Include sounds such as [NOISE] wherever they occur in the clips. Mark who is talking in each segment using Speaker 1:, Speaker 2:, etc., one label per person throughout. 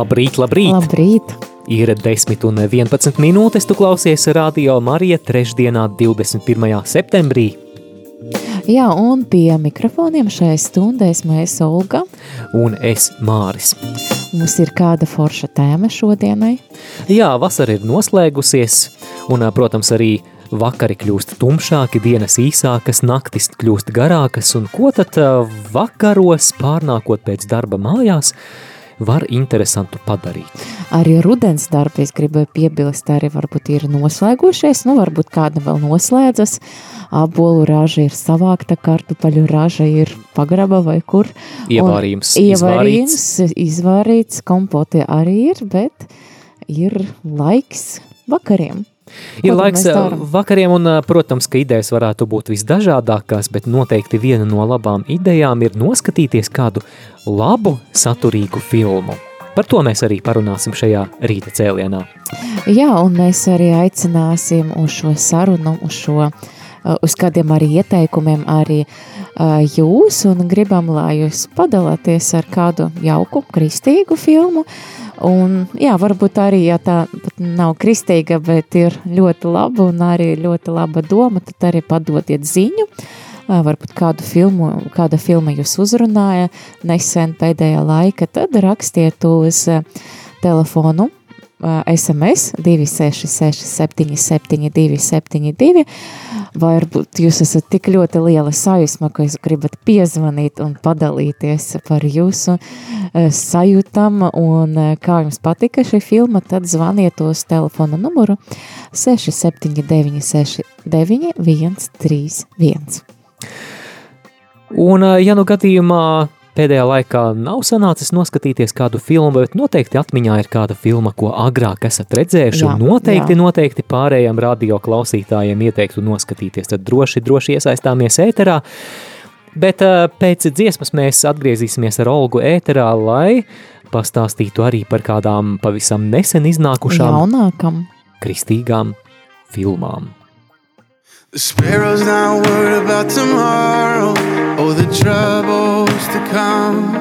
Speaker 1: Labrīt, labrīt!
Speaker 2: Labrīt!
Speaker 1: Ir 10 un 11 minūtes, tu klausies Radio Marija trešdienā 21. septembrī.
Speaker 2: Jā, un pie mikrofoniem šai stundai mēs Olga.
Speaker 1: Un es Māris.
Speaker 2: Mums ir kāda forša tēma šodienai?
Speaker 1: Jā, vasara ir noslēgusies, un, protams, arī vakari kļūst tumšāki, dienas īsākas, naktis kļūst garākas, un ko tad vakaros pārnākot pēc darba mājās – var interesantu padarīt.
Speaker 2: Arī rudens darbi, es gribēju piebilst, arī varbūt ir noslēgušies, nu varbūt kāda vēl noslēdzas, abolu raža ir savākta, kartupaļu raža ir pagraba vai kur.
Speaker 1: Ievārījums,
Speaker 2: ievārījums izvārīts. izvārīts, kompoti arī ir, bet ir laiks vakariem.
Speaker 1: Ir laiks vakariem, un, protams, ka idejas varētu būt visdažādākās, bet noteikti viena no labām idejām ir noskatīties kādu labu, saturīgu filmu. Par to mēs arī parunāsim šajā rīta cēlienā.
Speaker 2: Jā, un mēs arī aicināsim uz šo sarunu, uz, šo, uz kādiem arī ieteikumiem arī jūs, un gribam, lai jūs padalāties ar kādu jauku, kristīgu filmu, Un, jā, varbūt arī, ja tā nav kristīga, bet ir ļoti laba un arī ļoti laba doma, tad arī padodiet ziņu. Varbūt kādu filmu, kāda filma jūs uzrunāja nesen pēdējā laika, tad rakstiet uz telefonu SMS 266 77 272 vai varbūt jūs esat tik ļoti liela sajūsma, ka jūs gribat piezvanīt un padalīties par jūsu sajūtam un kā jums patika šī filma, tad zvaniet uz telefona numuru 679 69 131.
Speaker 1: Un, ja nu gadījumā pēdējā laikā nav sanācis noskatīties kādu filmu, bet noteikti atmiņā ir kāda filma, ko agrāk esat redzējuši, jā, noteikti, jā. noteikti pārējiem radio klausītājiem ieteiktu noskatīties, tad droši, droši iesaistāmies ēterā. Bet uh, pēc dziesmas mēs atgriezīsimies ar Olgu ēterā, lai pastāstītu arī par kādām pavisam nesen iznākušām
Speaker 2: jaunākam
Speaker 1: kristīgām filmām.
Speaker 3: The sparrow's not worried about tomorrow or the troubles to come.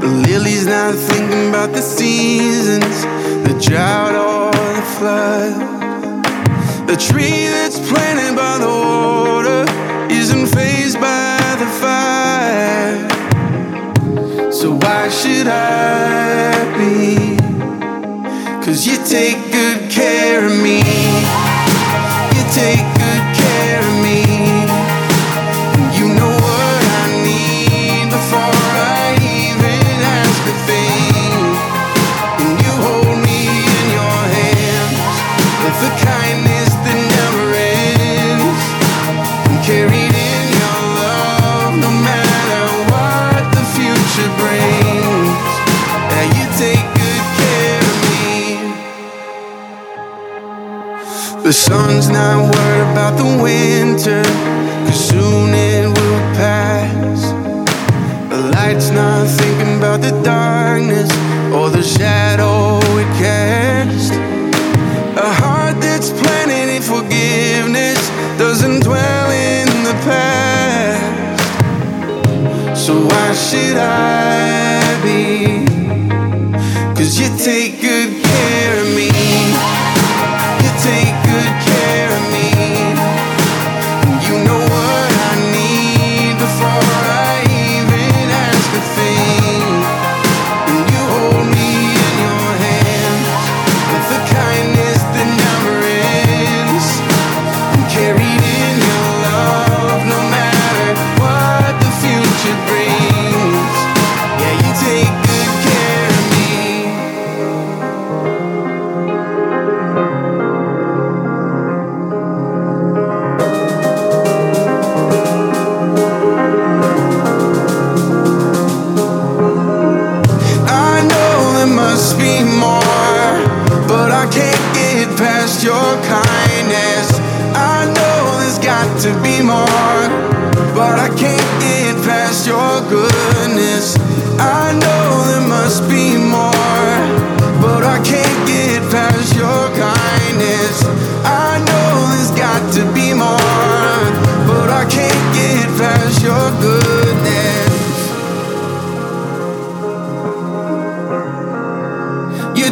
Speaker 3: The lily's not thinking about the seasons, the drought or the flood. The tree that's planted by the water isn't phased by the fire. So why should I be? Cause you take good care of me. You take The sun's not worried about the winter, cause soon it will pass. The light's not thinking about the darkness or the shadow it casts. A heart that's planted in forgiveness doesn't dwell in the past. So why should I be? Cause you take good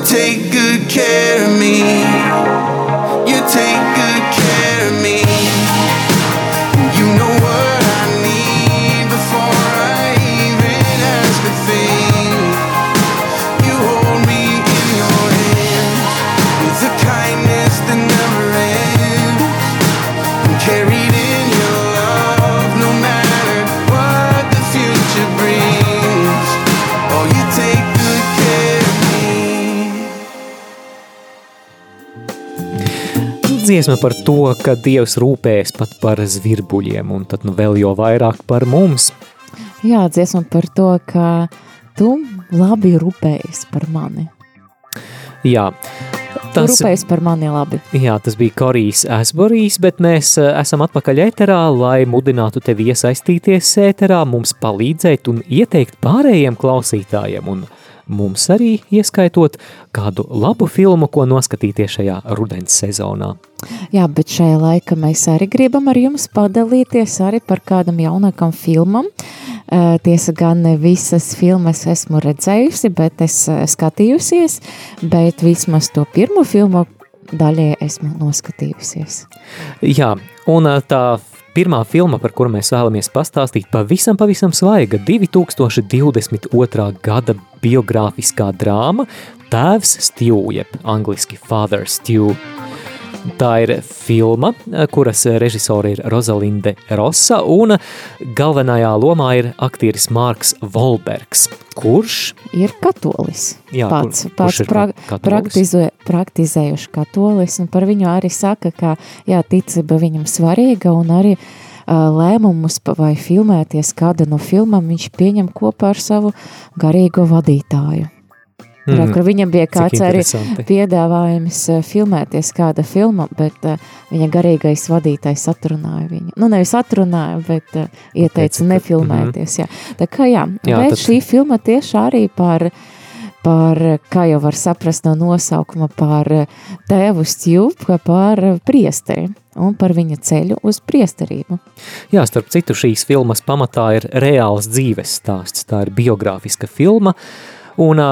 Speaker 3: take good care of me. You take
Speaker 1: Dziesma par to, ka Dievs rūpējas pat par zvirbuļiem, un tad nu vēl jau vairāk par mums.
Speaker 2: Jā, dziesma par to, ka tu labi rūpējies par mani.
Speaker 1: Jā, tas,
Speaker 2: rūpējies par mani labi.
Speaker 1: jā, tas bija Korijs Esborijs, bet mēs eh, esam atpakaļ ēterā, lai mudinātu tevi iesaistīties ēterā, mums palīdzēt un ieteikt pārējiem klausītājiem un mums arī ieskaitot kādu labu filmu, ko noskatīties šajā rudens sezonā.
Speaker 2: Jā, bet šajā laikā mēs arī gribam ar jums padalīties arī par kādam jaunākam filmam. Tiesa gan ne visas filmas esmu redzējusi, bet es skatījusies, bet vismaz to pirmo filmu daļai esmu noskatījusies.
Speaker 1: Jā, un tā pirmā filma, par kuru mēs vēlamies pastāstīt, pavisam, pavisam svaiga 2022. gada biogrāfiskā drāma Tēvs Stew, jeb angliski Father Stew. Tā ir filma, kuras režisori ir Rosalinde Rosa, un galvenajā lomā ir aktieris Marks Volbergs, kurš
Speaker 2: Ir katolis.
Speaker 1: Jā,
Speaker 2: pats
Speaker 1: kur-
Speaker 2: pats
Speaker 1: ir
Speaker 2: pra,
Speaker 1: katolis?
Speaker 2: praktizē, praktizējuši katolis, un par viņu arī saka, ka jā, ticība viņam svarīga, un arī uh, lēmumus vai filmēties kāda no filmām viņš pieņem kopā ar savu garīgo vadītāju. Mm. Kur viņam bija kāds arī piedāvājums eh, filmēties kāda filma, bet uh, viņa garīgais vadītājs atrunāja viņu. Nu, nevis atrunāja, bet uh, ieteica
Speaker 1: Teica, ka-
Speaker 2: nefilmēties. Jā. Tā kā jā,
Speaker 1: Jā,
Speaker 2: bet
Speaker 1: tad-
Speaker 2: šī filma tieši arī par, par, kā jau var saprast no nosaukuma, par tēvu stjūpu, par priesteri un par viņa ceļu uz priesterību.
Speaker 1: Jā, starp citu, šīs filmas pamatā ir reāls dzīves stāsts. Tā ir biogrāfiska filma, un ā,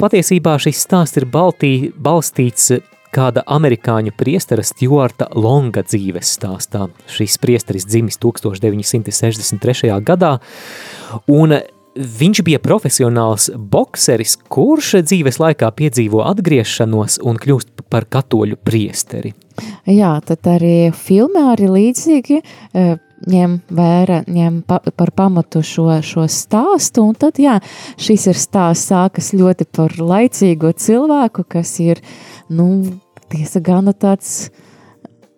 Speaker 1: patiesībā šis stāsts ir baltī, balstīts kāda amerikāņu priestera Stjuarta Longa dzīves stāstā. Šis priesteris dzimis 1963. gadā, un viņš bija profesionāls bokseris, kurš dzīves laikā piedzīvo atgriešanos un kļūst par katoļu priesteri.
Speaker 2: Jā, tad arī filmā arī līdzīgi eh, ņem vērā, ņem pa, par pamatu šo, šo stāstu, un tad, jā, šis ir stāsts sākas ļoti par laicīgo cilvēku, kas ir, nu, tiesa gana tāds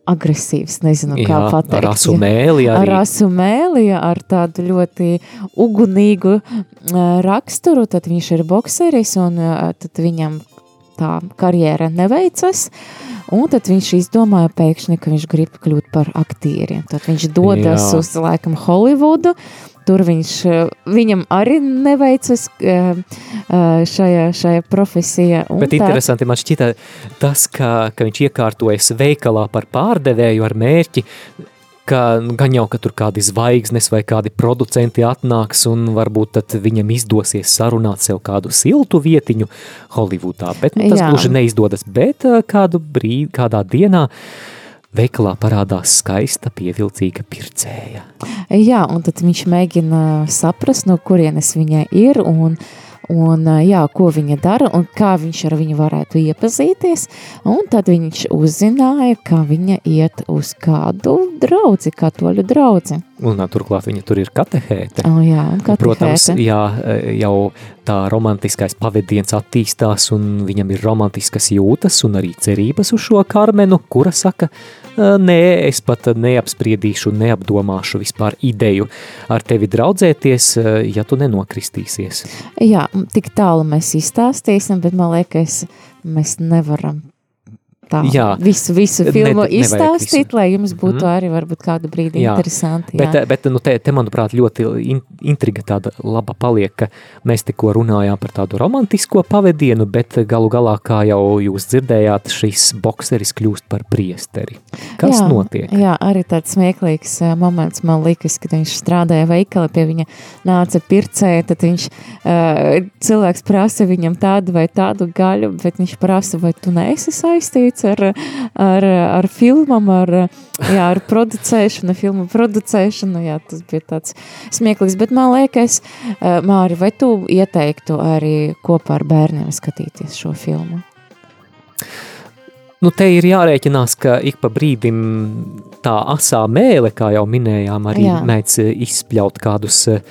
Speaker 2: agresīvs, nezinu, kā
Speaker 1: Jā,
Speaker 2: pateikt.
Speaker 1: ar asu mēli
Speaker 2: Ar
Speaker 1: arī.
Speaker 2: asu mēli, ar tādu ļoti ugunīgu uh, raksturu, tad viņš ir bokseris, un uh, tad viņam tā karjera neveicas, un tad viņš izdomāja pēkšņi, ka viņš grib kļūt par aktieri. Tad viņš dodas
Speaker 1: Jā.
Speaker 2: uz, laikam, Holivudu, tur viņš, uh, viņam arī neveicas uh, uh, šajā, šajā profesijā. un
Speaker 1: Bet
Speaker 2: tad-
Speaker 1: interesanti man šķita tas, ka, ka viņš iekārtojas veikalā par pārdevēju ar mērķi, ka gan jau, ka tur kādi zvaigznes vai kādi producenti atnāks un varbūt tad viņam izdosies sarunāt sev kādu siltu vietiņu Holivudā, bet nu, tas
Speaker 2: Jā.
Speaker 1: gluži neizdodas, bet kādu brīdi, kādā dienā veikalā parādās skaista, pievilcīga pircēja.
Speaker 2: Jā, un tad viņš mēģina saprast, no kurienes viņa ir un, un jā, ko viņa dara un kā viņš ar viņu varētu iepazīties. Un tad viņš uzzināja, ka viņa iet uz kādu draudzi, katoļu draudzi.
Speaker 1: Un turklāt viņa tur ir katehēte.
Speaker 2: Oh, jā, un
Speaker 1: Protams,
Speaker 2: katehēte.
Speaker 1: jā, jau tā romantiskais pavadiens attīstās, un viņam ir romantiskas jūtas un arī cerības uz šo karmenu, kura saka, nē, es pat neapspriedīšu, neapdomāšu vispār ideju ar tevi draudzēties, ja tu nenokristīsies.
Speaker 2: Jā, tik tālu mēs izstāstīsim, bet man liekas, mēs nevaram tā
Speaker 1: Jā.
Speaker 2: visu, visu filmu
Speaker 1: Ne-
Speaker 2: izstāstīt,
Speaker 1: visu.
Speaker 2: lai jums būtu
Speaker 1: Mhm.
Speaker 2: arī varbūt kādu brīdi
Speaker 1: Jā.
Speaker 2: interesanti.
Speaker 1: Bet,
Speaker 2: jā.
Speaker 1: bet nu, te, te, manuprāt, ļoti in, intriga tāda laba paliek, ka mēs tikko runājām par tādu romantisko pavadienu, bet galu galā, kā jau jūs dzirdējāt, šis bokseris kļūst par priesteri. Kas
Speaker 2: jā,
Speaker 1: notiek?
Speaker 2: Jā, arī tāds smieklīgs uh, moments man liekas, kad viņš strādāja veikalā, pie viņa nāca pircēja, tad viņš, uh, cilvēks prasa viņam tādu vai tādu gaļu, bet viņš prasa, vai tu neesi saistīts ar, ar, ar filmam, ar, jā, ar producēšanu, filmu producēšanu, jā, tas bija tāds smieklīgs, bet man liekas, uh, Māri, vai tu ieteiktu arī kopā ar bērniem skatīties šo filmu?
Speaker 1: Nu, te ir jārēķinās, ka ik pa brīdim tā asā mēle, kā jau minējām, arī mēdz izspļaut kādus eh,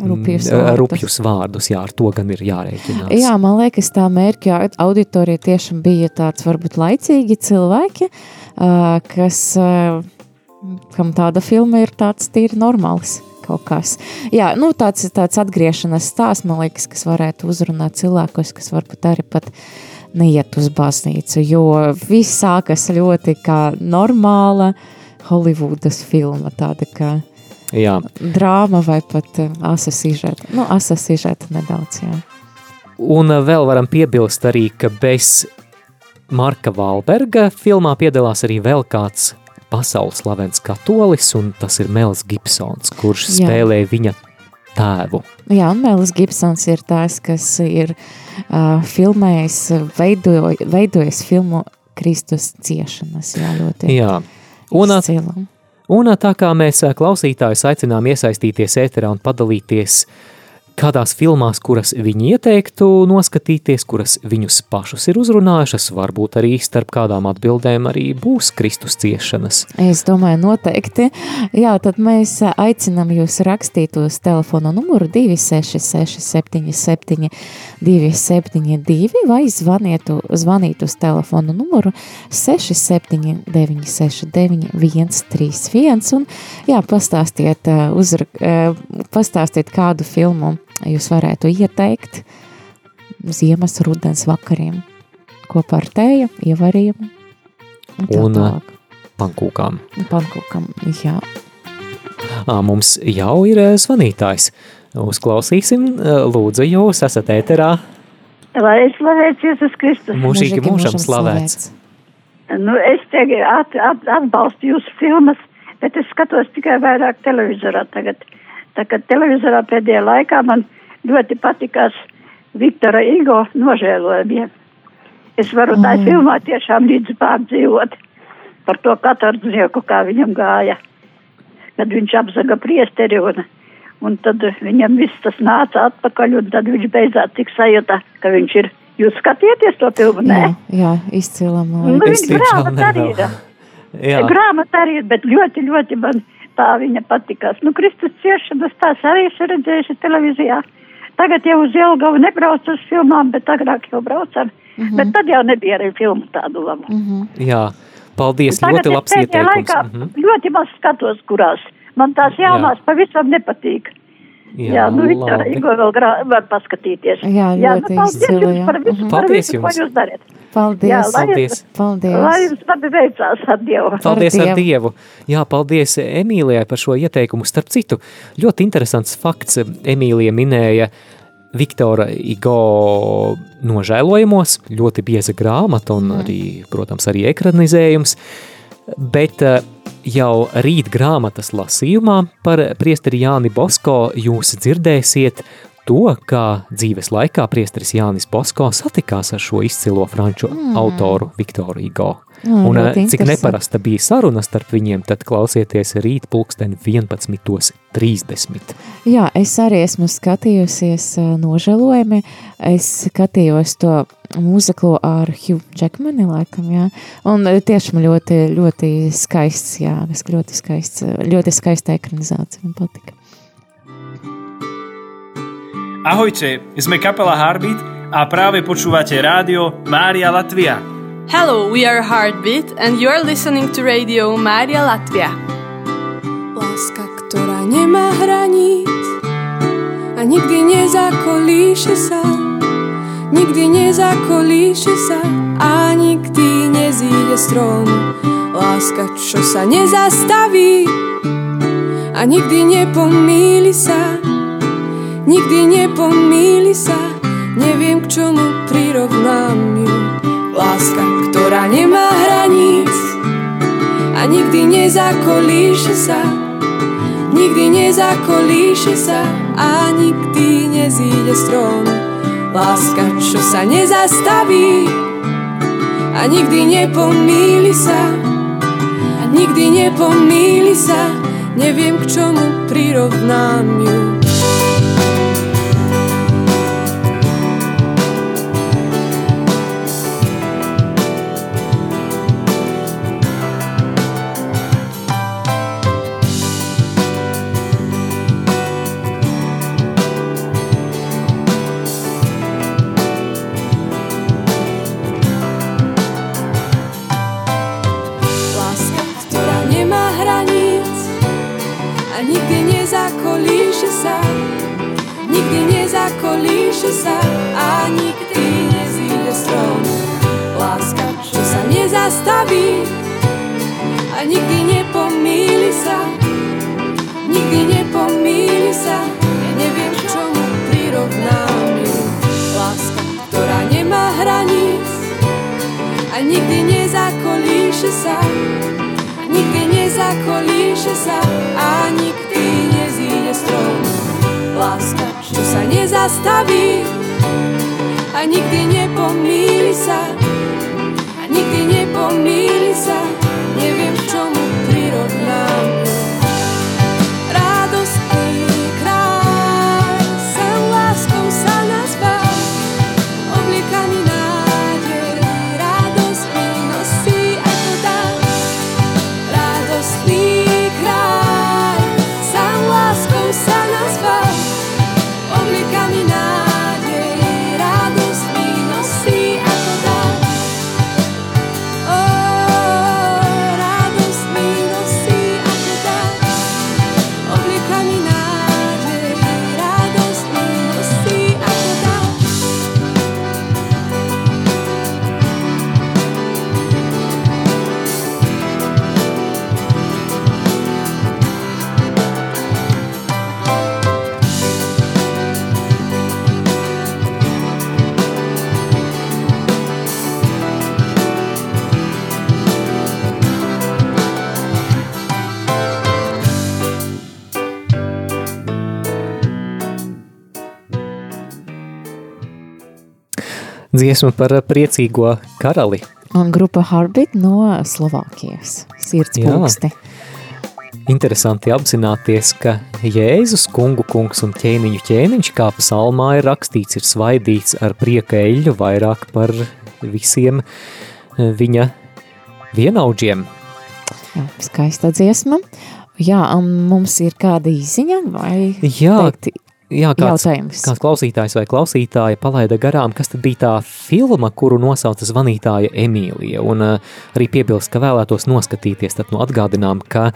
Speaker 2: Rupjus
Speaker 1: mm,
Speaker 2: vārdus.
Speaker 1: rupjus vārdus. Jā, ar to gan ir jārēķinās.
Speaker 2: Jā, man liekas, tā mērķa auditorija tiešām bija tāds varbūt laicīgi cilvēki, kas, kam tāda filma ir tāds tīri normāls kaut kas. Jā, nu tāds, tāds atgriešanās stāsts, man liekas, kas varētu uzrunāt cilvēkus, kas varbūt arī pat neiet uz baznīcu, jo viss sākas ļoti kā normāla Holivudas filma, tāda kā
Speaker 1: Jā.
Speaker 2: drāma vai pat ā, asa sižeta. Nu, asa sižeta nedaudz, jā.
Speaker 1: Un eh, vēl varam piebilst arī, ka bez Marka Valberga filmā piedalās arī vēl kāds pasaules slavens katolis, un tas ir Mels Gibsons, kurš
Speaker 2: Jā.
Speaker 1: spēlē viņa tēvu.
Speaker 2: Jā, un Mēlis Gibsons ir tās, kas ir uh, filmējis, veido, veidojis filmu Kristus ciešanas. Jā, ļoti
Speaker 1: Jā. Un,
Speaker 2: izcila.
Speaker 1: Un tā kā mēs klausītājus aicinām iesaistīties ēterā un padalīties kādās filmās, kuras viņi ieteiktu noskatīties, kuras viņus pašus ir uzrunājušas, varbūt arī starp kādām atbildēm arī būs Kristus ciešanas.
Speaker 2: Es domāju, noteikti. Jā, tad mēs aicinām jūs rakstīt uz telefona numuru 266 77 272 vai zvaniet, zvaniet uz telefona numuru 67 969 131 un jā, pastāstiet, ā, uzra, ā, pastāstiet kādu filmu jūs varētu ieteikt ziemas rudens vakariem kopā ar tēju, ievarījumu un
Speaker 1: Un,
Speaker 2: tālāk.
Speaker 1: Pankūkām.
Speaker 2: Pankūkam, jā.
Speaker 1: Ā, mums jau ir zvanītājs. Uzklausīsim, lūdzu, jūs esat ēterā.
Speaker 4: Lai es slavēts Jēzus Kristus.
Speaker 1: Mūžīgi mūžam slavēts.
Speaker 4: Nu, es te at, at, atbalstu jūsu filmas, bet es skatos tikai vairāk televizorā tagad. Tā kā televizorā pēdējā laikā man ļoti patikās Viktora Igo nožēlojumie. Es varu tā
Speaker 2: Mm.
Speaker 4: filmā tiešām līdz pārdzīvot par to katardznieku, kā viņam gāja, kad viņš apzaga priesteri un, un tad viņam viss tas nāca atpakaļ un tad viņš beidzot tik sajūta, ka viņš ir. Jūs skatieties to filmu, nē?
Speaker 2: Jā, jā izcila, man
Speaker 4: Nu,
Speaker 1: tiešām
Speaker 4: grāmata arī ir. [LAUGHS]
Speaker 1: Jā,
Speaker 4: Grāmata arī ir, bet ļoti, ļoti man tā viņa patikās. Nu, Kristus ciešanas tās arī es redzējuši televīzijā. Tagad jau uz Jelgavu nebrauc uz filmām, bet agrāk jau braucam. Mm -hmm. Bet tad jau nebija arī filmu tādu labu. Mm -hmm.
Speaker 1: jā. paldies,
Speaker 4: Tagad
Speaker 1: ļoti labs ieteikums.
Speaker 4: laikā
Speaker 1: Mhm.
Speaker 4: ļoti maz skatos, kurās. Man tās jaunās pavisam nepatīk. Jā, jā nu Viktora
Speaker 1: labi.
Speaker 4: Igo vēl var paskatīties.
Speaker 2: Jā,
Speaker 4: jā
Speaker 2: ļoti
Speaker 4: nu, paldies
Speaker 2: izcili,
Speaker 4: jums
Speaker 2: jā.
Speaker 4: par visu,
Speaker 2: Mhm.
Speaker 4: par
Speaker 1: Paldies
Speaker 4: visu, ko jūs darat.
Speaker 2: Paldies.
Speaker 4: Jā, lai
Speaker 1: Paldies.
Speaker 2: Paldies.
Speaker 4: Lai jums labi veicās ar Dievu.
Speaker 1: Paldies ar
Speaker 2: Dievu.
Speaker 1: Dievu. Jā, paldies Emīlijai par šo ieteikumu. Starp citu, ļoti interesants fakts. Emīlija minēja Viktora Igo nožēlojumos, ļoti bieza grāmata un arī, protams, arī ekranizējums. Bet eh, jau rīt grāmatas lasījumā par priesteri Jāni Bosko jūs dzirdēsiet to, kā dzīves laikā priesteris Jānis Bosko satikās ar šo izcilo franču mm. autoru Viktoru Igo.
Speaker 2: Mm,
Speaker 1: Un, eh, cik neparasta bija saruna starp viņiem, tad klausieties rīt pulksten 11.30.
Speaker 2: Jā, es arī esmu skatījusies ā, nožēlojami. Es skatījos to mūziklu ar Hugh Jackmani, laikam, jā. Un ā, tiešām ļoti, ļoti skaists, jā, ļoti skaists, ļoti skaista ekranizācija man patika.
Speaker 5: Ahojte, sme kapela Harbit a práve počúvate rádio Mária Latvia.
Speaker 6: Hello, we are Heartbeat and you are listening to Radio Maria Latvia.
Speaker 7: Láska, ktorá nemá hraníc a nikdy nezakolíše sa. nikdy nezakolíše sa a nikdy nezíde strom. Láska, čo sa nezastaví a nikdy nepomíli sa, nikdy nepomíli sa, neviem k čomu prirovnám ju. Láska, ktorá nemá hraníc a nikdy nezakolíše sa, nikdy nezakolíše sa a nikdy nezíde strom. Láska, čo sa nezastaví a nikdy nepomíli sa, a nikdy nepomíli sa, neviem k čomu prirovnám ju. Nezakolíše sa, nikdy nezakolíše sa a nikdy nezíde strom. Láska, čo sa nezastaví a nikdy nepomíli sa a nikdy nepomíli sa neviem čomu prirovnám
Speaker 1: dziesma par priecīgo karali.
Speaker 2: Un grupa Harbit no Slovākijas, sirds pulksti.
Speaker 1: Interesanti apzināties, ka Jēzus kungu kungs un ķēniņu ķēniņš, kā psalmā ir rakstīts, ir svaidīts ar prieka eļu vairāk par visiem eh, viņa vienaudžiem.
Speaker 2: Jā, skaista dziesma. Jā, mums ir kāda īziņa vai
Speaker 1: Jā, teikti, jā, kāds,
Speaker 2: jautājums.
Speaker 1: kāds klausītājs vai klausītāja palaida garām, kas tad bija tā filma, kuru nosauca zvanītāja Emīlija, un uh, arī piebilst, ka vēlētos noskatīties, tad nu atgādinām, ka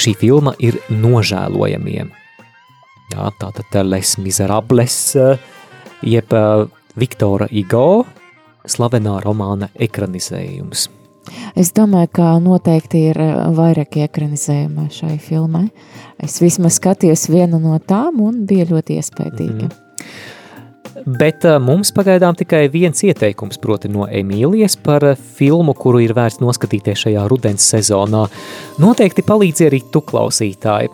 Speaker 1: šī filma ir nožēlojamie. Jā, tātad Les Miserables, uh, jeb uh, Viktora Igo, slavenā romāna ekranizējums.
Speaker 2: Es domāju, ka noteikti ir vairāk ekranizējumi šai filmai. Es vismaz skatījos vienu no tām un bija ļoti iespaidīga. Mm.
Speaker 1: Bet uh, mums pagaidām tikai viens ieteikums, proti no Emīlijas par uh, filmu, kuru ir vērts noskatīties šajā rudens sezonā. Noteikti palīdzi arī tu klausītāji.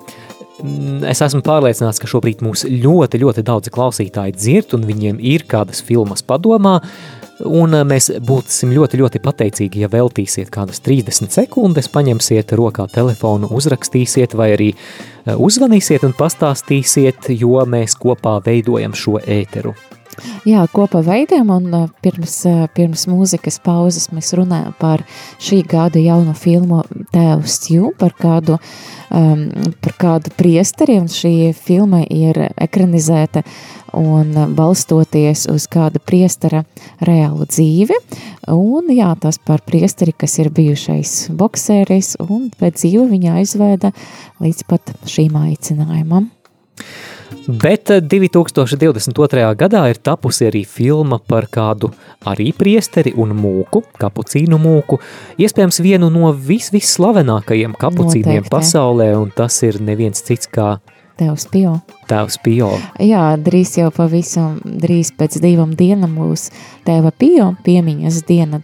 Speaker 1: Mm, es esmu pārliecināts, ka šobrīd mūs ļoti, ļoti daudzi klausītāji dzird un viņiem ir kādas filmas padomā, uh, Un eh, mēs būsim ļoti, ļoti pateicīgi, ja veltīsiet kādas 30 sekundes, paņemsiet rokā telefonu, uzrakstīsiet vai arī eh, uzvanīsiet un pastāstīsiet, jo mēs kopā veidojam šo ēteru.
Speaker 2: Jā, kopā veidojam un eh, pirms, pirms mūzikas pauzes mēs runājam par šī gada jauno filmu Tēvs Jū, par kādu, um, par kādu priesteri, un šī filma ir ekranizēta un balstoties uz kāda priestara reālu dzīvi, un jā, tas par priesteri, kas ir bijušais bokseris, un pēc dzīve viņa aizvēda līdz pat šīm aicinājumam.
Speaker 1: Bet 2022. gadā ir tapusi arī filma par kādu arī priesteri un mūku, kapucīnu mūku, iespējams vienu no vis visslavenākajiem kapucīniem
Speaker 2: Noteikti.
Speaker 1: pasaulē, un tas ir neviens cits kā
Speaker 2: Tevs Pio.
Speaker 1: tēvs Pio.
Speaker 2: Jā, drīz jau pavisam drīz pēc divām dienām būs Tēva Pio piemiņas diena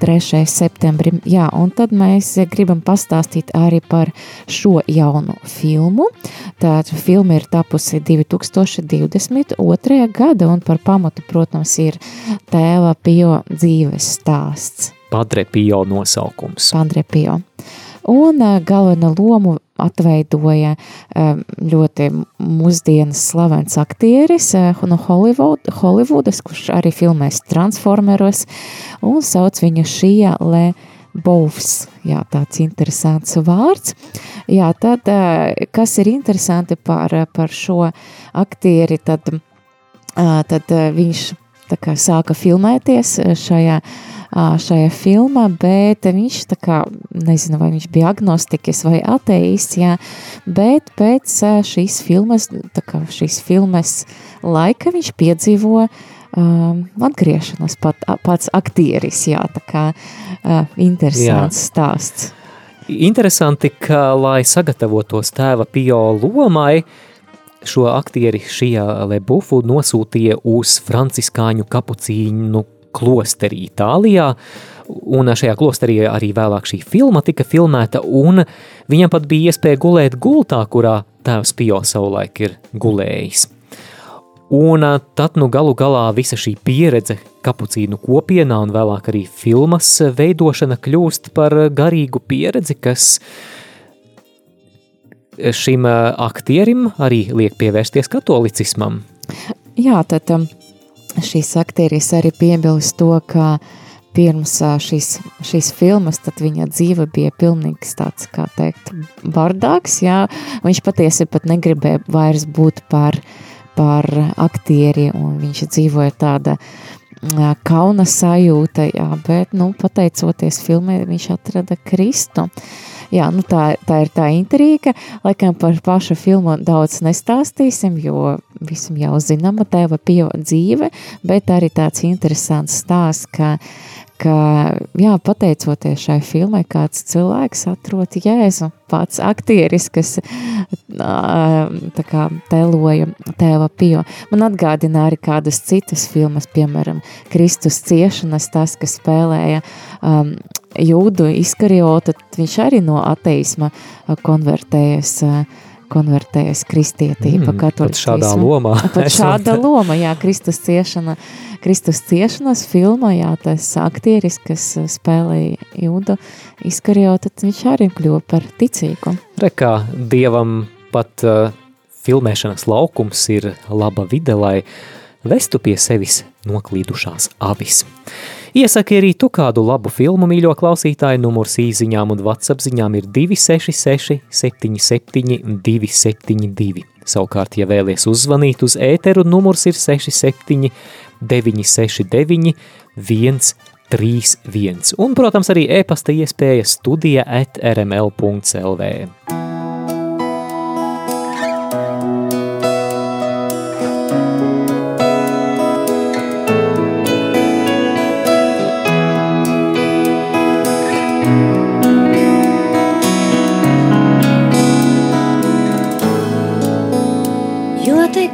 Speaker 2: 23. septembrim. Jā, un tad mēs gribam pastāstīt arī par šo jaunu filmu. Tātad filma ir tapusi 2022. gada un par pamatu, protams, ir Tēva Pio dzīves stāsts.
Speaker 1: Padre Pio nosaukums.
Speaker 2: Padre Pio. Un uh, galveno lomu atveidoja ļoti mūsdienas slavens aktieris uh, no Hollywood, Hollywoodas, kurš arī filmēs Transformeros, un sauc viņu Šija Le Bovs. Jā, tāds interesants vārds. Jā, tad, uh, kas ir interesanti par, par šo aktieri, tad, uh, tad uh, viņš tā kā sāka filmēties šajā ā, šajā filmā, bet viņš tā kā, nezinu, vai viņš bija agnostikas vai ateists, jā, bet pēc šīs filmas, tā kā šīs filmas laika viņš piedzīvo um, atgriešanos pat, pats aktieris, jā, tā kā uh, interesants jā. stāsts.
Speaker 1: Interesanti, ka, lai sagatavotos tēva Pio lomai, šo aktieri šajā Lebufu nosūtīja uz franciskāņu kapucīnu klosterī Itālijā, un šajā klosterī arī vēlāk šī filma tika filmēta, un viņam pat bija iespēja gulēt gultā, kurā tēvs Pio savulaik ir gulējis. Un tad nu galu galā visa šī pieredze kapucīnu kopienā un vēlāk arī filmas veidošana kļūst par garīgu pieredzi, kas šim aktierim arī liek pievērsties katolicismam.
Speaker 2: Jā, tad um, šīs aktieris arī piebilst to, ka pirms šīs, šīs filmas, viņa dzīve bija pilnīgs tāds, kā teikt, bardāks, jā, viņš patiesi pat negribēja vairs būt par, par aktieri, un viņš dzīvoja tāda kauna sajūta, jā, bet, nu, pateicoties filmai, viņš atrada Kristu. Jā, nu tā, tā ir tā intriga. Laikam par pašu filmu daudz nestāstīsim, jo visam jau zināma tēva dzīve, bet arī tāds interesants stāsts, ka, ka jā, pateicoties šai filmai, kāds cilvēks atrod Jēzu, pats aktieris, kas tā kā teloja tēva pio. Man atgādina arī kādas citas filmas, piemēram, Kristus ciešanas, tas, kas spēlēja um, jūdu izkariotu, viņš arī no ateisma konvertējas konvertējas kristietība,
Speaker 1: Mm,
Speaker 2: mm,
Speaker 1: pat šādā lomā
Speaker 2: Pat šāda loma, jā, Kristus ciešana, Kristus ciešanas filma, jā, tas aktieris, kas spēlēja jūdu izkariotu, viņš arī kļuva par ticīgu.
Speaker 1: Re, kā dievam pat uh, filmēšanas laukums ir laba vide, lai vestu pie sevis noklīdušās avis. Iesaki arī tu kādu labu filmu, mīļo klausītāju, numurs īziņām un WhatsApp ziņām ir 266 77 272. Savukārt, ja vēlies uzzvanīt uz ēteru, numurs ir 67 969 131. Un, protams, arī e-pasta iespēja studija at rml.lv.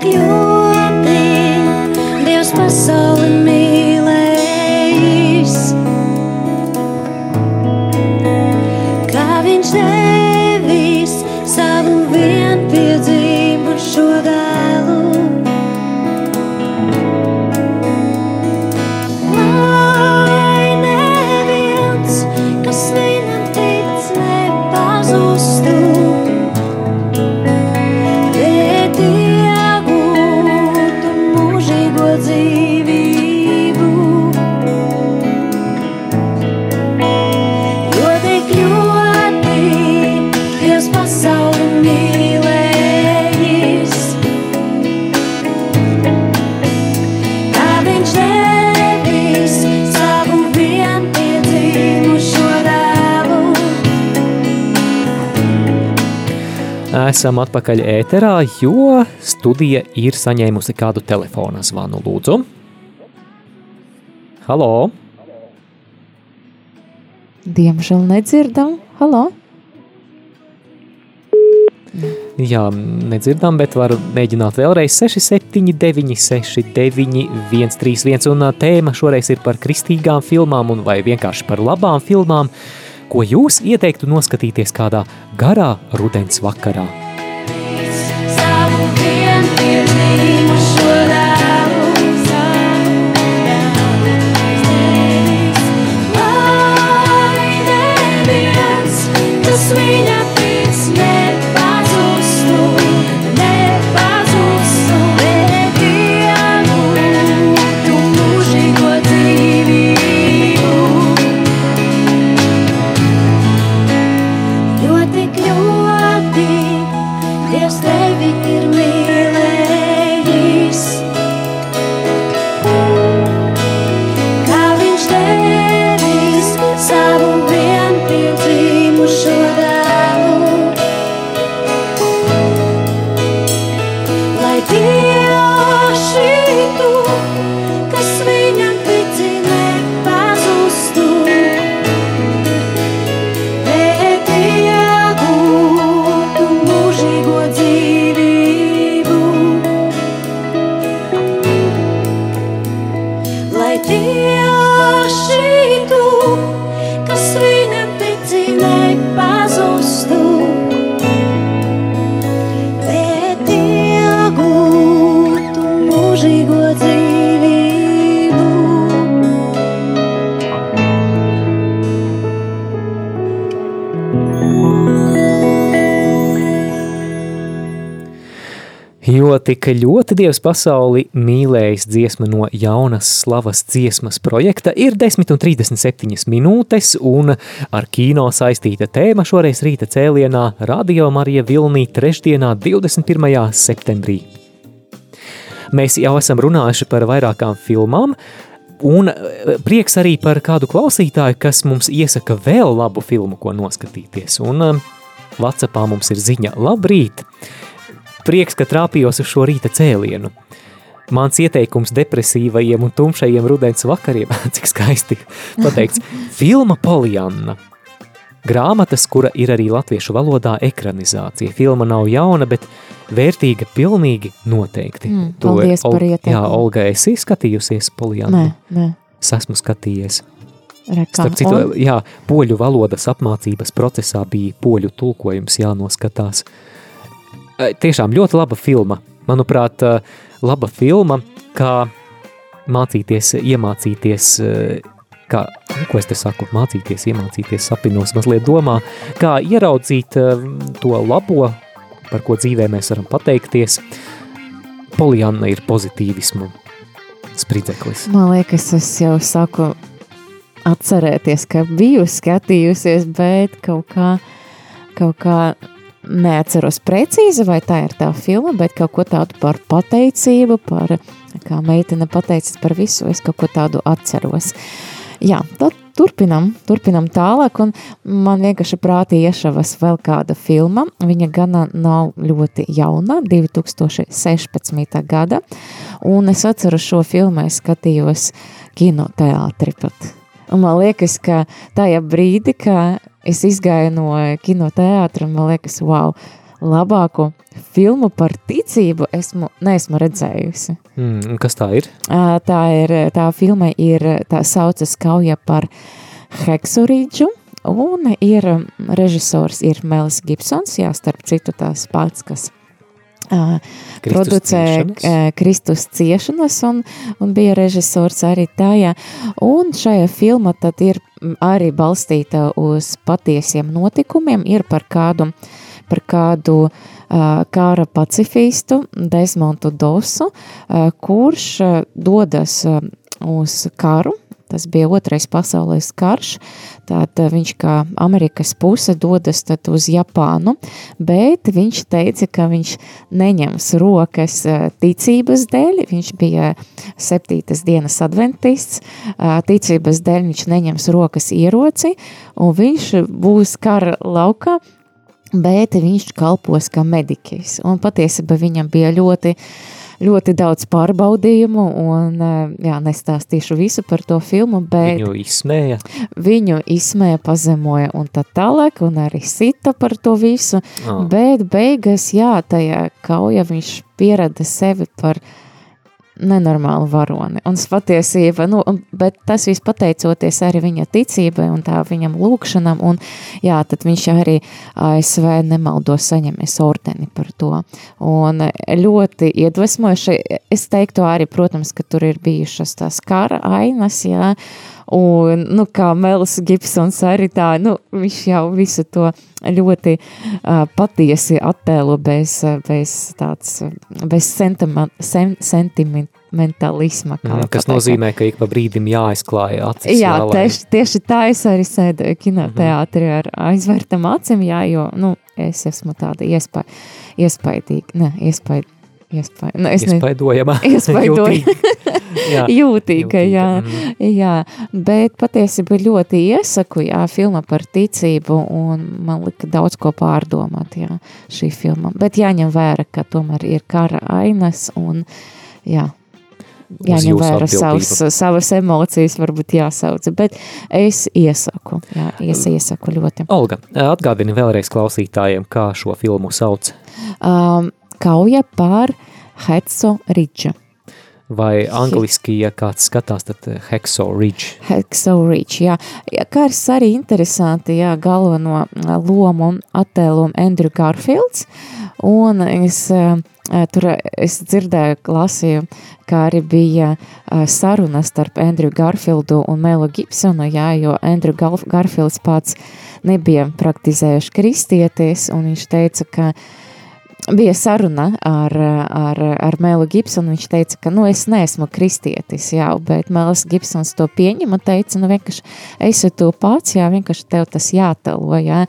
Speaker 8: Jo tik ļoti Dievs pasauli mīlējis,
Speaker 1: esam atpakaļ ēterā, jo studija ir saņēmusi kādu telefona zvanu. Lūdzu, halo!
Speaker 2: Diemžēl nedzirdam. Halo!
Speaker 1: Jā, nedzirdam, bet varu mēģināt vēlreiz 679, 69, 131. Un tēma šoreiz ir par kristīgām filmām un vai vienkārši par labām filmām, ko jūs ieteiktu noskatīties kādā garā rudens vakarā.
Speaker 8: Savu vienpiezīmu šo Jo tik ļoti Dievs
Speaker 1: pasauli mīlējis dziesma no jaunas slavas dziesmas projekta ir 10,37 minūtes, un ar kino saistīta tēma šoreiz rīta cēlienā Radio Marija Vilnī trešdienā 21. septembrī. Mēs jau esam runājuši par vairākām filmām, un eh, prieks arī par kādu klausītāju, kas mums iesaka vēl labu filmu, ko noskatīties. Un eh, Whatsappā mums ir ziņa Labrīt! Prieks, ka trāpījos uz šo rīta cēlienu. Mans ieteikums depresīvajiem un tumšajiem rudens vakariem, [LAUGHS] cik skaisti pateikts, [LAUGHS] filma Polianna. Grāmatas, kura ir arī latviešu valodā ekranizācija. Filma nav jauna, bet vērtīga pilnīgi noteikti.
Speaker 2: Mm,
Speaker 1: To
Speaker 2: paldies par
Speaker 1: Ol-
Speaker 2: ieteikumu.
Speaker 1: Jā, Olga, esi skatījusies Poliannu?
Speaker 2: Nē, nē.
Speaker 1: Es esmu skatījies.
Speaker 2: Rekā.
Speaker 1: Starp citu,
Speaker 2: Un?
Speaker 1: jā, poļu valodas apmācības procesā bija poļu tulkojums jānoskatās. E, Tiešām ļoti laba filma. Manuprāt, e, laba filma, kā mācīties, iemācīties, e, kā, ko es te saku, mācīties, iemācīties sapinos mazliet domā, kā ieraudzīt to labo, par ko dzīvē mēs varam pateikties. Polianna ir pozitīvismu spridzeklis.
Speaker 2: Man liekas, es jau saku atcerēties, ka biju skatījusies, bet kaut kā, kaut kā neatceros precīzi, vai tā ir tā filma, bet kaut ko tādu par pateicību, par, kā meitene pateicas par visu, es kaut ko tādu atceros. Jā, tad turpinam, turpinam tālāk, un man vienkārši prātī iešavas vēl kāda filma. Viņa gana nav ļoti jauna, 2016. gada, un es atceru šo filmu, es skatījos kinoteātri pat. Un man liekas, ka tajā brīdī, kad es izgāju no kinoteātra, man liekas, wow, labāko filmu par ticību esmu, neesmu redzējusi.
Speaker 1: Mm, un kas tā ir?
Speaker 2: Tā ir, tā filma ir, tā saucas kauja par Heksurīdžu, un ir režisors ir Melis Gibsons, jā, starp citu tās pats, kas ā,
Speaker 1: Kristus
Speaker 2: producē
Speaker 1: ciešanas.
Speaker 2: ā, Kristus ciešanas un, un bija režisors arī tajā. Un šajā filma tad ir arī balstīta uz patiesiem notikumiem, ir par kādu, par kādu uh, kara pacifistu Desmontu Dosu, uh, kurš uh, dodas uh, uz karu, tas bija otrais pasaules karš, tad uh, viņš kā Amerikas puse dodas tad uz Japānu, bet viņš teica, ka viņš neņems rokas uh, ticības dēļ, viņš bija septītas dienas adventists, uh, ticības dēļ viņš neņems rokas ieroci, un viņš būs kara laukā, bet viņš kalpos kā mediķis. Un patiesībā viņam bija ļoti, ļoti daudz pārbaudījumu, un jā, nestāstīšu visu par to filmu, bet
Speaker 1: Viņu izsmēja.
Speaker 2: viņu izsmēja, pazemoja un tā tālāk, un arī sita par to visu,
Speaker 1: Ah.
Speaker 2: bet beigas, jā, tajā kauja viņš pierada sevi par nenormālu varoni. Un patiesība, nu, un- bet tas viss pateicoties arī viņa ticībai un tā viņam lūkšanam, un jā, tad viņš arī ASV nemaldo saņemies ordeni par to. Un ļoti iedvesmojuši, es teiktu arī, protams, ka tur ir bijušas tās kara ainas, jā, Un, nu, kā Melis Gibsons arī tā, nu, viņš jau visu to ļoti uh, patiesi attēlo bez, bez tāds, bez sentiment, sen, sentimentalisma. kā
Speaker 1: Mm, kas
Speaker 2: pateikt.
Speaker 1: nozīmē, ka ik pa brīdim jāizklāja acis.
Speaker 2: Jā,
Speaker 1: lai-
Speaker 2: tieši, tieši tā es arī sēdu kinoteātrī ar aizvērtam acīm, jā, jo, nu, es esmu tāda iespa, iespaidīga, ne, iespaid, iespaid, nu, es ne-
Speaker 1: Iespaidojama. [LAUGHS]
Speaker 2: Iespaidojama.
Speaker 1: Jā.
Speaker 2: Jūtīga, jā, [LAUGHS]
Speaker 1: mm.
Speaker 2: jā, bet patiesībā ļoti iesaku, jā, filma par ticību, un man lika daudz ko pārdomāt, jā, šī filma. Bet jāņem vērā, ka tomēr ir kara ainas, un, jā, jāņem vērā savas, savas emocijas, varbūt jāsauc, bet es iesaku, jā, es iesaku ļoti.
Speaker 1: Olga, atgādini vēlreiz klausītājiem, kā šo filmu sauc.
Speaker 2: Um, kauja par Hetzo Ridžu.
Speaker 1: Vai angliski, ja kāds skatās, tad eh, Hexo Ridge.
Speaker 2: Hexo Reach, jā. jā. Kā ir arī interesanti, jā, galveno ā, lomu attēlumu Andrew Garfields, un es ā, tur es dzirdēju, lasīju, kā arī bija saruna starp Andrew Garfieldu un Melu Gibsonu, jā, jo Andrew Gar- Garfields pats nebija praktizējuši kristieties, un viņš teica, ka bija saruna ar, ar, ar Mēlu Gibsonu. Viņš teica, ka nu, es neesmu kristietis, jā, bet Mēlis Gibsons to pieņem un teica, nu vienkārši esi to pats, jā, vienkārši tev tas jātelo, jā.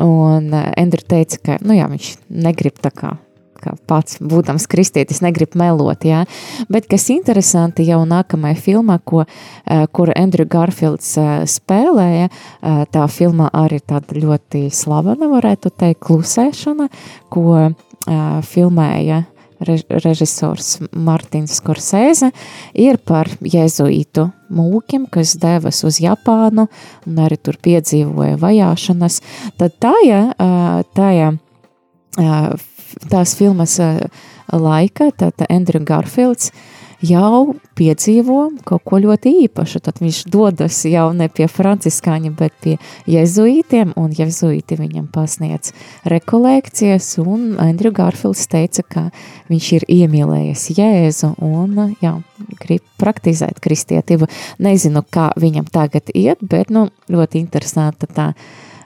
Speaker 2: Un Endri teica, ka, nu jā, viņš negrib tā kā kā pats, būdams kristietis, negrib melot. Jā. Bet kas interesanti, jau nākamajā filmā, ko, eh, kur Andrew Garfields eh, spēlēja, eh, tā filma arī tāda ļoti slavena, varētu teikt, klusēšana, ko filmēja rež- režisors Martins Skorsēze, ir par jēzuītu mūkiem, kas devas uz Japānu un arī tur piedzīvoja vajāšanas. Tad tajā, tajā tās filmas ā, laikā, tad Andrew Garfields jau piedzīvo kaut ko ļoti īpašu. Tad viņš dodas jau ne pie franciskāņa, bet pie jezuītiem, un jezuīti viņam pasniedz rekolekcijas, un Andrew Garfields teica, ka viņš ir iemīlējies Jēzu un jā, grib praktizēt kristietību. Nezinu, kā viņam tagad iet, bet nu, ļoti interesanta tā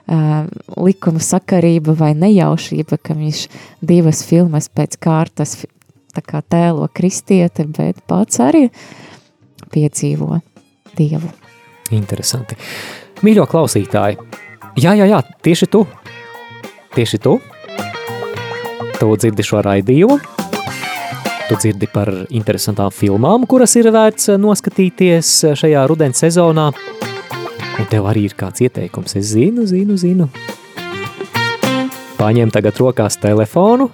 Speaker 2: likuma sakarība vai nejaušība, ka viņš divas filmas pēc kārtas kā tēlo kristieti, bet pats arī piedzīvo Dievu.
Speaker 1: Interesanti. Mīļo klausītāji, jā, jā, jā, tieši tu, tieši tu, tu dzirdi šo raidījumu, tu dzirdi par interesantām filmām, kuras ir vērts noskatīties šajā rudens sezonā, un tev arī ir kāds ieteikums, es zinu, zinu, zinu. Paņem tagad rokās telefonu,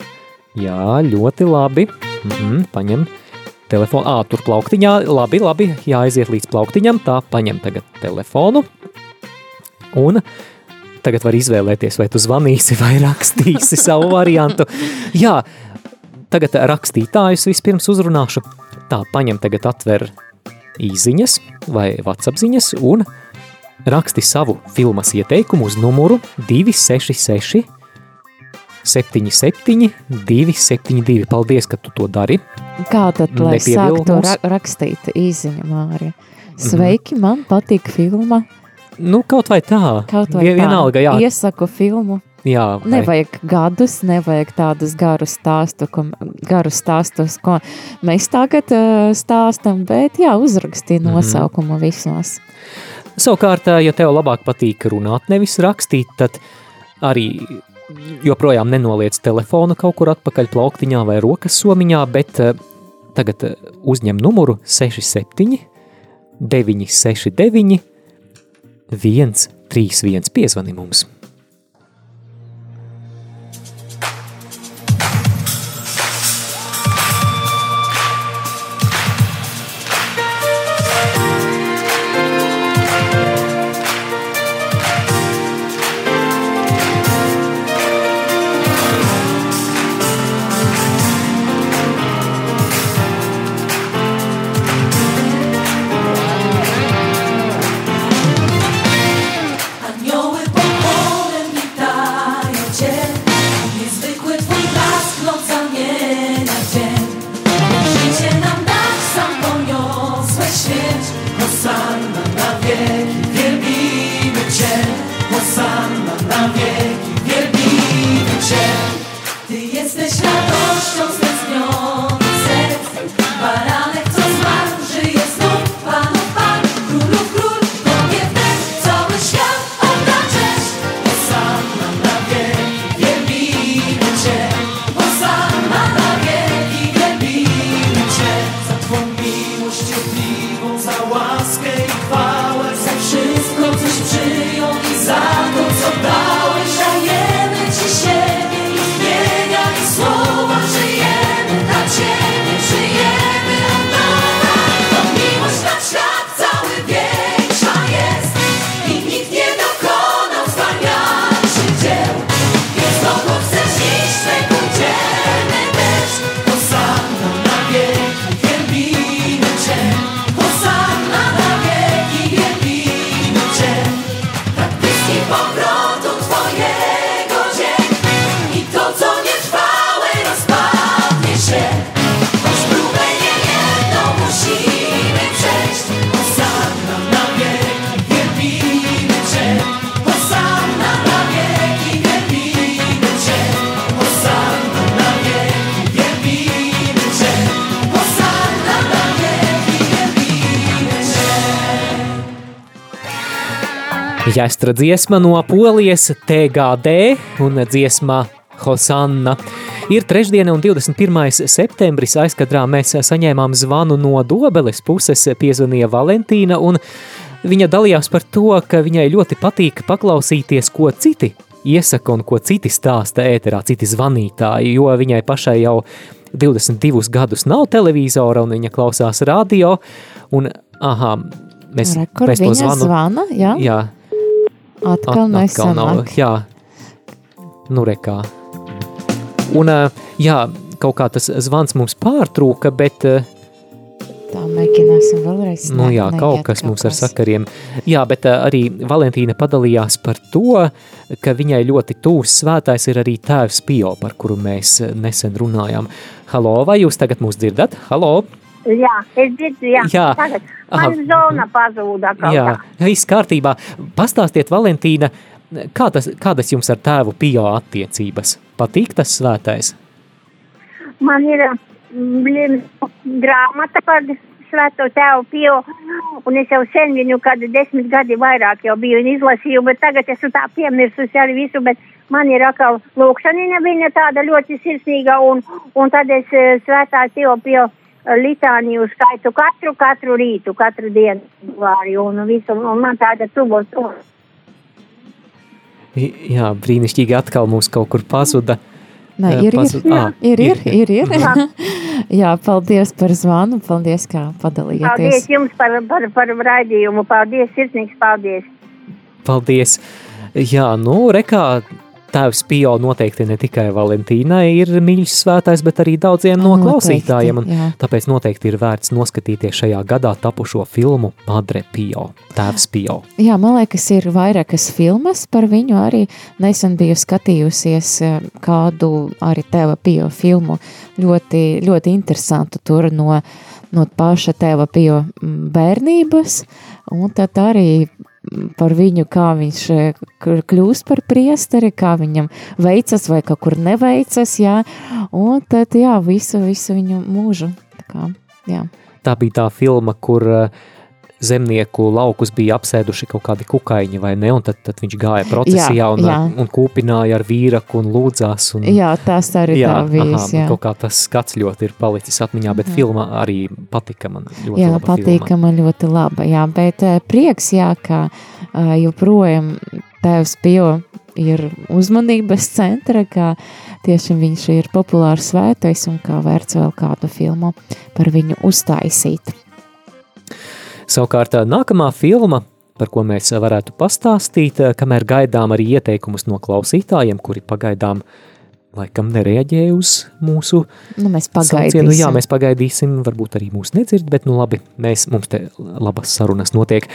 Speaker 1: jā, ļoti labi, mm -hmm, paņem telefonu, ā, tur plauktiņā, labi, labi, jāaiziet līdz plauktiņam, tā, paņem tagad telefonu, un tagad var izvēlēties, vai tu zvanīsi vai rakstīsi [LAUGHS] savu variantu. Jā, tagad rakstītājus vispirms uzrunāšu, tā, paņem tagad atver īziņas vai WhatsApp ziņas un raksti savu filmas ieteikumu uz numuru 266 77 272. Paldies, ka tu to dari.
Speaker 2: Kā tad, lai sāktu
Speaker 1: mums?
Speaker 2: ra rakstīt īziņu, Mārija? Sveiki, man patīk filma.
Speaker 1: Nu, kaut vai tā.
Speaker 2: Kaut vai
Speaker 1: Vien-
Speaker 2: tā.
Speaker 1: Vienalga, jā.
Speaker 2: Iesaku filmu.
Speaker 1: Jā, vai-
Speaker 2: Nevajag gadus, nevajag tādus garus stāstus, ko, garus stāstus, ko mēs tagad uh, stāstam, bet jā, uzrakstīja
Speaker 1: Mhm.
Speaker 2: nosaukumu visos.
Speaker 1: Savukārt, ja tev labāk patīk runāt, nevis rakstīt, tad arī joprojām nenoliec telefonu kaut kur atpakaļ plauktiņā vai rokas somiņā, bet tagad uzņem numuru 67 969 131 piezvani mums. Jāstra dziesma no Polijas TGD un dziesma Hosanna. Ir trešdiena un 21. septembris aizkadrā mēs saņēmām zvanu no Dobeles puses, piezvanīja Valentīna un viņa dalījās par to, ka viņai ļoti patīk paklausīties, ko citi iesaka un ko citi stāsta ēterā, citi zvanītāji, jo viņai pašai jau 22 gadus nav televizora un viņa klausās radio un, aha, mēs
Speaker 2: Rekord,
Speaker 1: pēc to zvanu.
Speaker 2: zvana, jā?
Speaker 1: Jā,
Speaker 2: Atkal
Speaker 1: At-
Speaker 2: nesanāk.
Speaker 1: nav, jā, nu rekā. Un, jā, kaut kā tas zvans mums pārtrūka, bet, ā,
Speaker 2: Tā mēģināsim vēlreiz.
Speaker 1: nu jā, kaut kas mums ar sakariem. Jā, bet arī Valentīna padalījās par to, ka viņai ļoti tūs svētais ir arī tēvs Pio, par kuru mēs nesen runājām. Halo, vai jūs tagad mūs dzirdat? Halo!
Speaker 9: Jā, es dzirdu, jā.
Speaker 1: Jā.
Speaker 9: Tagad
Speaker 1: Aha.
Speaker 9: man zona pazuda kaut
Speaker 1: Jā,
Speaker 9: kā.
Speaker 1: viss kārtībā. Pastāstiet, Valentīna, kā tas, kādas jums ar tēvu Pio attiecības? Patīk tas svētais?
Speaker 9: Man ir mm, grāmata par Svēto Tēvu Pio, un es jau sen viņu kādu desmit gadi vairāk jau biju izlasīju, bet tagad esmu tā piemirsusi arī visu, bet man ir atkal lūkšanina viņa tāda ļoti sirsnīga, un, un tad es eh, Svētā Tēvu Pio litāniju skaitu katru, katru rītu, katru dienu vārju, un visu, un man tāda tuvo, tuvo.
Speaker 1: I- Jā, brīnišķīgi atkal mums kaut kur pazuda.
Speaker 2: Nē,
Speaker 1: Eh,
Speaker 2: ir, ir,
Speaker 1: pazud- Ā,
Speaker 2: ir, ir, ir, ir.
Speaker 9: Jā. [LAUGHS]
Speaker 2: Jā, paldies par zvanu, paldies, kā padalījāties.
Speaker 9: Paldies jums par, par, par raidījumu, paldies, sirsnīgs paldies.
Speaker 1: Paldies! Jā, nu, rekā tēvs Pio noteikti ne tikai Valentīnai ir mīļš svētais, bet arī daudziem no klausītājiem. Tāpēc noteikti ir vērts noskatīties šajā gadā tapušo filmu Padre Pio, tēvs Pio.
Speaker 2: Jā, man liekas, ir vairākas filmas par viņu. Arī nesen biju skatījusies eh, kādu arī tēva pio filmu. Ļoti, ļoti interesantu tur no, no paša tēva pio bērnības. Un tad arī par viņu, kā viņš eh, kļūst par priesteri, kā viņam veicas vai kaut kur neveicas. Jā. Un tad jā, visu, visu viņu mūžu. Tā kā, jā.
Speaker 1: Tā bija tā filma, kur uh, zemnieku laukus bija apsēduši kaut kādi kukaiņi, vai ne? Un tad, tad viņš gāja procesijā
Speaker 2: Jā,
Speaker 1: un,
Speaker 2: jā.
Speaker 1: un kūpināja ar vīraku un lūdzās. Un,
Speaker 2: Jā, tas arī
Speaker 1: jā,
Speaker 2: tā bijis,
Speaker 1: aha,
Speaker 2: jā.
Speaker 1: Kaut kā tas skats ļoti ir palicis atmiņā, bet
Speaker 2: Mhm.
Speaker 1: filma arī patika man ļoti
Speaker 2: Jā,
Speaker 1: laba
Speaker 2: patīkama, ļoti laba. Jā, bet eh, prieks, jā, ka eh, joprojām tēvs Pio ir uzmanības centra, ka tieši viņš ir populārs svētais un kā vērts vēl kādu filmu par viņu uztaisīt.
Speaker 1: Savukārt nākamā filma, par ko mēs varētu pastāstīt, kamēr gaidām arī ieteikumus no klausītājiem, kuri pagaidām laikam nereaģēja uz mūsu
Speaker 2: Nu, mēs
Speaker 1: saucienu. Jā,
Speaker 2: pagaidīsim.
Speaker 1: mēs pagaidīsim, varbūt arī mūs nedzird, bet nu labi, mēs, mums te labas sarunas notiek.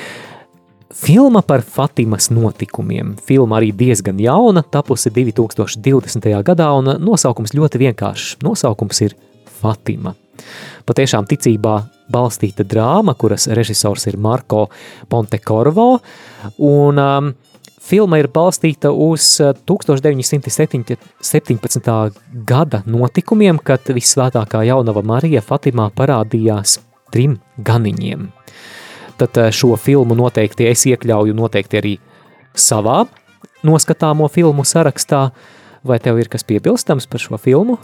Speaker 1: Filma par Fatimas notikumiem. Filma arī diezgan jauna, tapusi 2020. gadā, un nosaukums ļoti vienkāršs. Nosaukums ir Fatima. Patiešām ticībā balstīta drāma, kuras režisors ir Marko Pontecorvo, un um, filma ir balstīta uz uh, 1917. gada notikumiem, kad visvētākā jaunava Marija Fatimā parādījās trim ganiņiem. Tad uh, šo filmu noteikti es iekļauju noteikti arī savā noskatāmo filmu sarakstā, Vai tev ir kas piebilstams par šo filmu?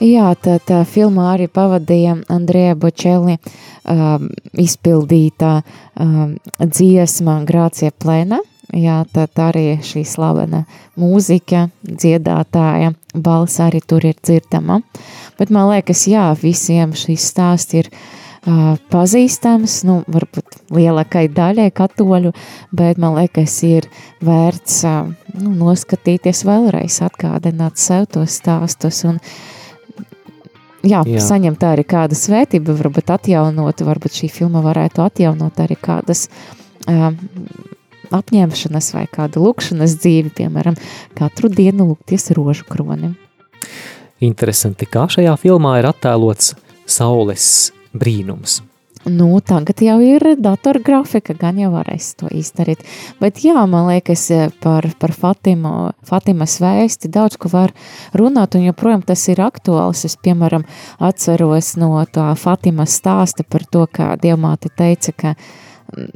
Speaker 2: Jā, tā, tā filmā arī pavadīja Andrija Bočeli um, izpildītā um, dziesma Grācija plēna. Jā, tad arī šī slavena mūzika, dziedātāja balss arī tur ir dzirdama. Bet man liekas, jā, visiem šīs stāsts ir uh, pazīstams, nu, varbūt lielākai daļai katoļu, bet man liekas, ir vērts nu, noskatīties vēlreiz, atgādināt sev tos stāstus un jā,
Speaker 1: Jā.
Speaker 2: saņemt arī kādu svētību, varbūt atjaunot, varbūt šī filma varētu atjaunot arī kādas uh, apņemšanas vai kādu lūkšanas dzīvi, piemēram, katru dienu lūgties rožu kronim.
Speaker 1: Interesanti, kā šajā filmā ir attēlots saules brīnums.
Speaker 2: Nu, tagad jau ir datorgrafika, gan jau varēs to izdarīt. Bet jā, man liekas, par, par Fatimu, Fatimas vēsti daudz ko var runāt, un joprojām tas ir aktuāls. Es, piemēram, atceros no tā Fatimas stāsta par to, kā Dievmāte teica, ka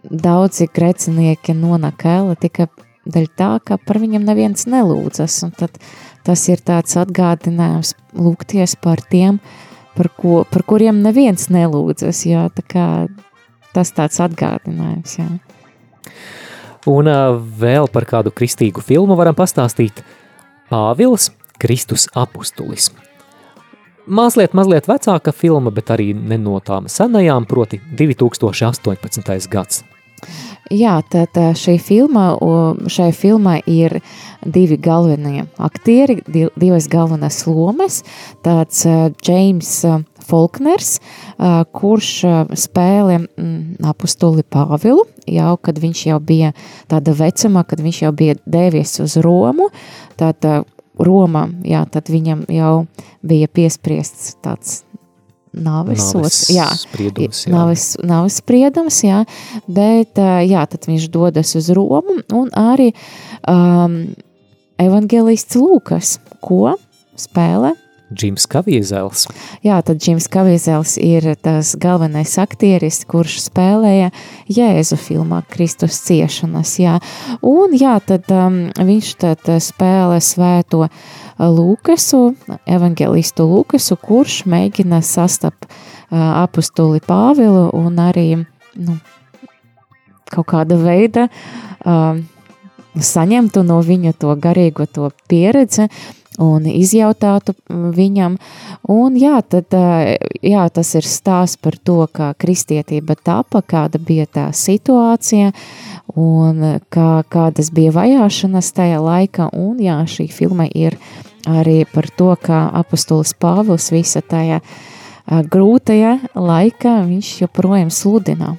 Speaker 2: daudzi grecinieki nonāk ēla tikai dēļ tā, ka par viņam neviens nelūdzas, un tad tas ir tāds atgādinājums lūgties par tiem, par, ko, par kuriem neviens nelūdzas, jā, tā kā tas tāds atgādinājums, jā.
Speaker 1: Un vēl par kādu kristīgu filmu varam pastāstīt Pāvils, Kristus apustulis. Mazliet, mazliet vecāka filma, bet arī ne no tām senajām, proti 2018. gads.
Speaker 2: Jā, tad šī filma, šai filmai ir divi galvenie aktieri, divas galvenās lomas. Tāds Džeims Falkners, kurš spēlē mm, apustuli Pāvilu, jau kad viņš jau bija tāda vecumā, kad viņš jau bija devies uz Romu, tad Roma, jā, tad viņam jau bija piespriests tāds Nāves sots, jā,
Speaker 1: spriedums, jā.
Speaker 2: Nāves, nāves spriedums, jā, bet jā, tad viņš dodas uz Romu un arī um, evangelists Lūkas, ko spēlē
Speaker 1: Džims Kaviezels.
Speaker 2: Jā, tad Džims Kaviezels ir tas galvenais aktieris, kurš spēlēja Jēzu filmā Kristus ciešanas, jā. Un jā, tad um, viņš tad spēlē svēto Lūkasu, evangelistu Lūkasu, kurš mēģina sastapt apustuli Pāvilu un arī, nu, kaut kāda veida saņemtu no viņa to garīgo to pieredzi, un izjautātu viņam. Un jā, tad, jā, tas ir stāsts par to, kā kristietība tapa, kāda bija tā situācija un kā, kādas bija vajāšanas tajā laikā. Un jā, šī filma ir arī par to, kā apustulis Pāvils visa tajā grūtajā laikā viņš joprojām sludina.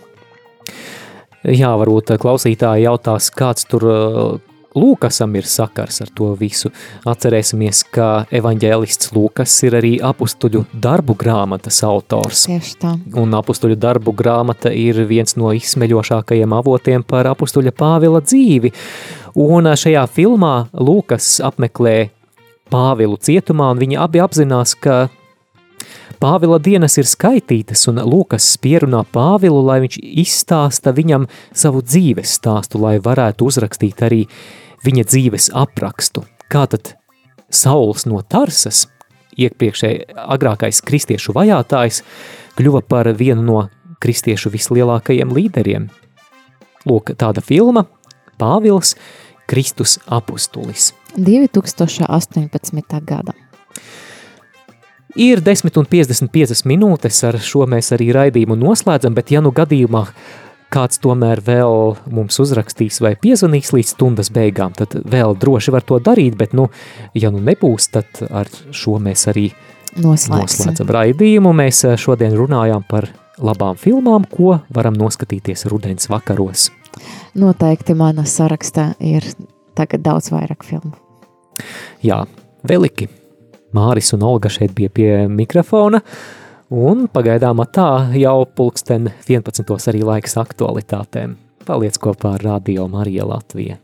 Speaker 1: Jā, varbūt klausītāji jautās, kāds tur Lūkasam ir sakars ar to visu. Atcerēsimies, ka evaņģēlists Lūkas ir arī apustuļu darbu grāmatas autors.
Speaker 2: Tieši tā.
Speaker 1: Un apustuļu darbu grāmata ir viens no izsmeļošākajiem avotiem par apustuļa Pāvila dzīvi. Un šajā filmā Lūkas apmeklē Pāvilu cietumā, un viņi abi apzinās, ka Pāvila dienas ir skaitītas, un Lūkas pierunā Pāvilu, lai viņš izstāsta viņam savu dzīves stāstu, lai varētu uzrakstīt arī viņa dzīves aprakstu. Kā tad Sauls no Tarsas, iepriekšēji agrākais kristiešu vajātājs, kļuva par vienu no kristiešu vislielākajiem līderiem. Lūk, tāda filma Pāvils, Kristus apustulis.
Speaker 2: 2018. gada.
Speaker 1: Ir 10 un 55 minūtes, ar šo mēs arī raidījumu noslēdzam, bet ja nu gadījumā kāds tomēr vēl mums uzrakstīs vai piezvanīs līdz stundas beigām, tad vēl droši var to darīt, bet nu, ja nu nebūs, tad ar šo mēs arī
Speaker 2: Noslēgsim.
Speaker 1: noslēdzam raidījumu. Mēs eh, šodien runājām par labām filmām, ko varam noskatīties rudens vakaros.
Speaker 2: Noteikti mana sarakstā ir tagad daudz vairāk filmu.
Speaker 1: Jā, veliki. Māris un Olga šeit bija pie mikrofona, un pagaidām tā jau pulksten 11. arī laiks aktualitātēm. Paliec kopā ar Radio Marija Latvija.